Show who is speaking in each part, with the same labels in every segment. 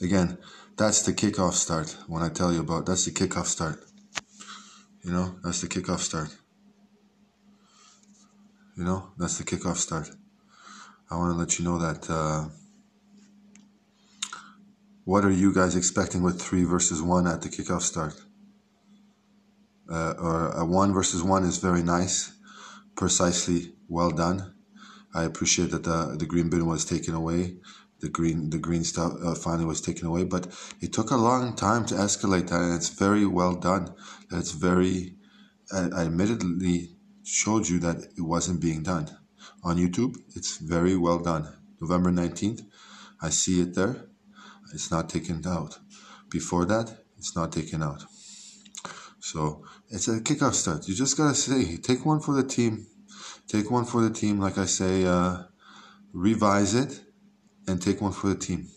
Speaker 1: Again, that's the kickoff start. When I tell you about that's the kickoff start. You know, that's the kickoff start. You know, that's the kickoff start. I want to let you know that. Uh, what are you guys expecting with three versus one at the kickoff start? Uh, or a one versus one is very nice, precisely well done. I appreciate that the the green bin was taken away, the green the green stuff uh, finally was taken away, but it took a long time to escalate that, and it's very well done. It's very, I, I admittedly showed you that it wasn't being done on YouTube. It's very well done. November nineteenth, I see it there. It's not taken out. Before that, it's not taken out. So it's a kickoff start. You just gotta say, take one for the team. Take one for the team. Like I say, uh, revise it and take one for the team.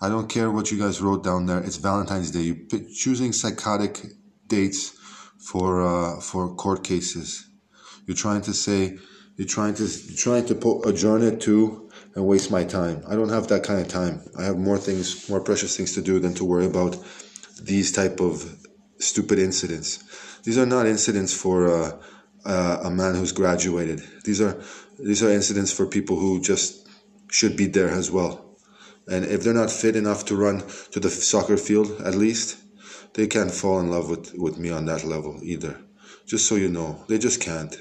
Speaker 1: I don't care what you guys wrote down there. It's Valentine's Day. You're choosing psychotic dates for uh, for court cases. You're trying to say you're trying to you're trying to put, adjourn it to and waste my time. I don't have that kind of time. I have more things, more precious things to do than to worry about these type of stupid incidents. These are not incidents for uh, uh, a man who's graduated. These are these are incidents for people who just should be there as well. And if they're not fit enough to run to the soccer field, at least they can't fall in love with, with me on that level either. Just so you know, they just can't.